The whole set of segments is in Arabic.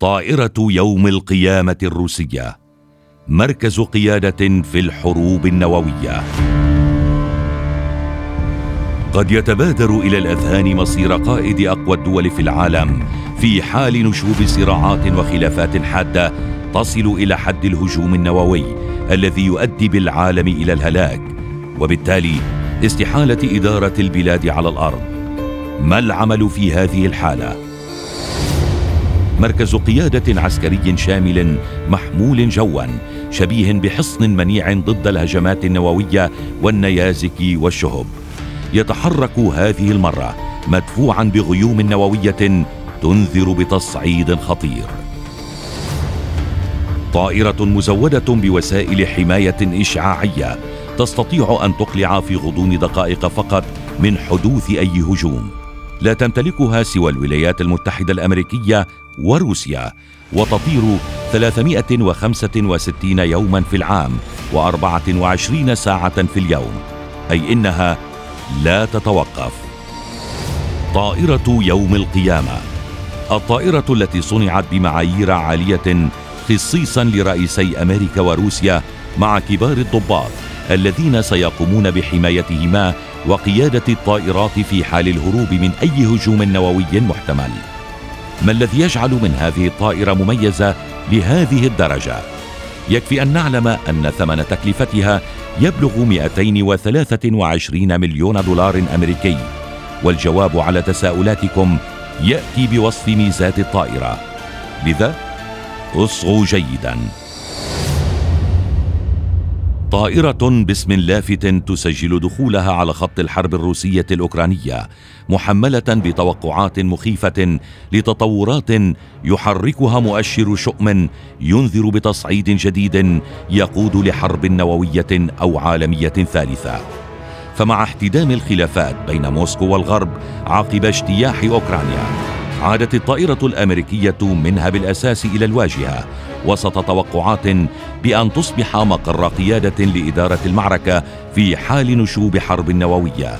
طائرة يوم القيامة الروسية. مركز قيادة في الحروب النووية. قد يتبادر إلى الأذهان مصير قائد أقوى الدول في العالم في حال نشوب صراعات وخلافات حادة تصل إلى حد الهجوم النووي الذي يؤدي بالعالم إلى الهلاك. وبالتالي استحالة إدارة البلاد على الأرض. ما العمل في هذه الحالة؟ مركز قيادة عسكري شامل محمول جوا شبيه بحصن منيع ضد الهجمات النووية والنيازك والشهب. يتحرك هذه المرة مدفوعا بغيوم نووية تنذر بتصعيد خطير. طائرة مزودة بوسائل حماية إشعاعية تستطيع أن تقلع في غضون دقائق فقط من حدوث أي هجوم. لا تمتلكها سوى الولايات المتحدة الأمريكية وروسيا وتطير 365 يوما في العام و24 ساعة في اليوم أي إنها لا تتوقف. طائرة يوم القيامة الطائرة التي صنعت بمعايير عالية خصيصا لرئيسي أمريكا وروسيا مع كبار الضباط الذين سيقومون بحمايتهما وقيادة الطائرات في حال الهروب من أي هجوم نووي محتمل. ما الذي يجعل من هذه الطائرة مميزة لهذه الدرجة؟ يكفي أن نعلم أن ثمن تكلفتها يبلغ 223 مليون دولار أمريكي والجواب على تساؤلاتكم يأتي بوصف ميزات الطائرة لذا اصغوا جيداً طائرة باسم لافت تسجل دخولها على خط الحرب الروسية الأوكرانية محملة بتوقعات مخيفة لتطورات يحركها مؤشر شؤم ينذر بتصعيد جديد يقود لحرب نووية أو عالمية ثالثة. فمع احتدام الخلافات بين موسكو والغرب عقب اجتياح أوكرانيا عادت الطائرة الأمريكية منها بالأساس إلى الواجهة وسط توقعات بأن تصبح مقر قيادة لإدارة المعركة في حال نشوب حرب نووية.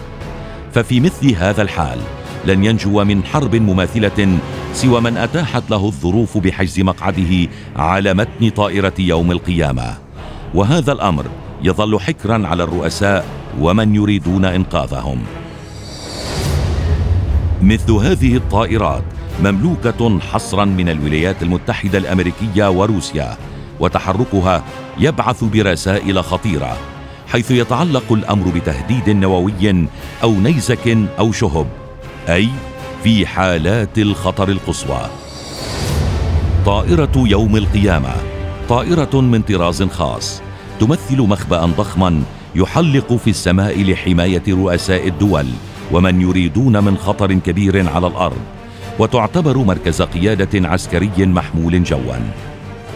ففي مثل هذا الحال لن ينجو من حرب مماثلة سوى من أتاحت له الظروف بحجز مقعده على متن طائرة يوم القيامة. وهذا الأمر يظل حكرا على الرؤساء ومن يريدون إنقاذهم. مثل هذه الطائرات مملوكة حصرا من الولايات المتحدة الأمريكية وروسيا وتحركها يبعث برسائل خطيرة حيث يتعلق الأمر بتهديد نووي أو نيزك أو شهب أي في حالات الخطر القصوى. طائرة يوم القيامة طائرة من طراز خاص تمثل مخبا ضخما يحلق في السماء لحماية رؤساء الدول ومن يريدون من خطر كبير على الأرض وتعتبر مركز قيادة عسكري محمول جوا.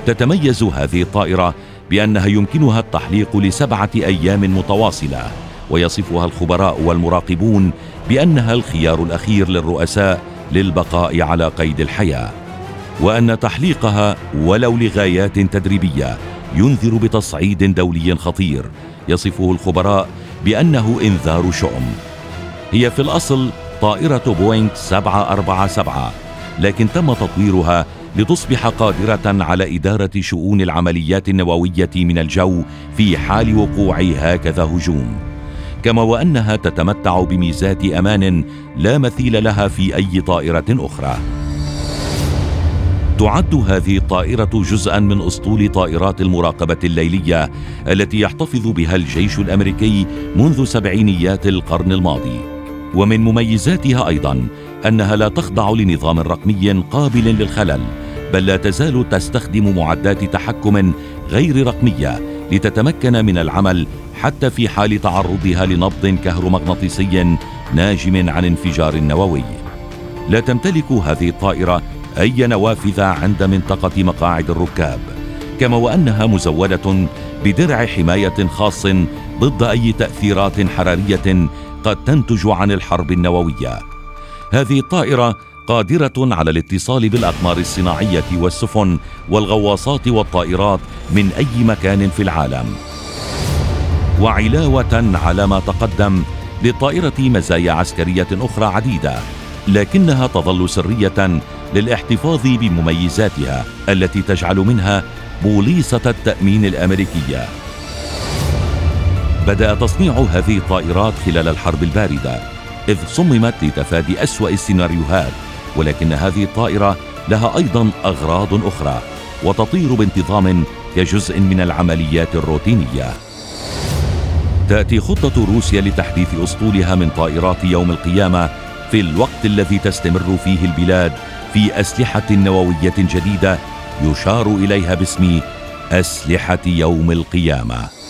تتميز هذه الطائرة بأنها يمكنها التحليق لسبعة أيام متواصلة ويصفها الخبراء والمراقبون بأنها الخيار الأخير للرؤساء للبقاء على قيد الحياة. وأن تحليقها ولو لغايات تدريبية ينذر بتصعيد دولي خطير يصفه الخبراء بأنه إنذار شؤم. هي في الأصل طائرة بوينغ 747 لكن تم تطويرها لتصبح قادرة على إدارة شؤون العمليات النووية من الجو في حال وقوع هكذا هجوم. كما وأنها تتمتع بميزات أمان لا مثيل لها في أي طائرة أخرى. تعد هذه الطائرة جزءا من أسطول طائرات المراقبة الليلية التي يحتفظ بها الجيش الأمريكي منذ سبعينيات القرن الماضي. ومن مميزاتها أيضا أنها لا تخضع لنظام رقمي قابل للخلل بل لا تزال تستخدم معدات تحكم غير رقمية لتتمكن من العمل حتى في حال تعرضها لنبض كهرومغناطيسي ناجم عن انفجار نووي. لا تمتلك هذه الطائرة أي نوافذ عند منطقة مقاعد الركاب كما وأنها مزودة بدرع حماية خاص ضد أي تأثيرات حرارية قد تنتج عن الحرب النووية. هذه الطائرة قادرة على الاتصال بالأقمار الصناعية والسفن والغواصات والطائرات من أي مكان في العالم. وعلاوة على ما تقدم للطائره مزايا عسكرية أخرى عديدة لكنها تظل سرية للاحتفاظ بمميزاتها التي تجعل منها بوليصة التأمين الأمريكية. بدأ تصنيع هذه الطائرات خلال الحرب الباردة إذ صممت لتفادي أسوأ السيناريوهات ولكن هذه الطائرة لها أيضا أغراض أخرى وتطير بانتظام كجزء من العمليات الروتينية. تأتي خطة روسيا لتحديث أسطولها من طائرات يوم القيامة في الوقت الذي تستمر فيه البلاد في أسلحة نووية جديدة يشار إليها باسم أسلحة يوم القيامة.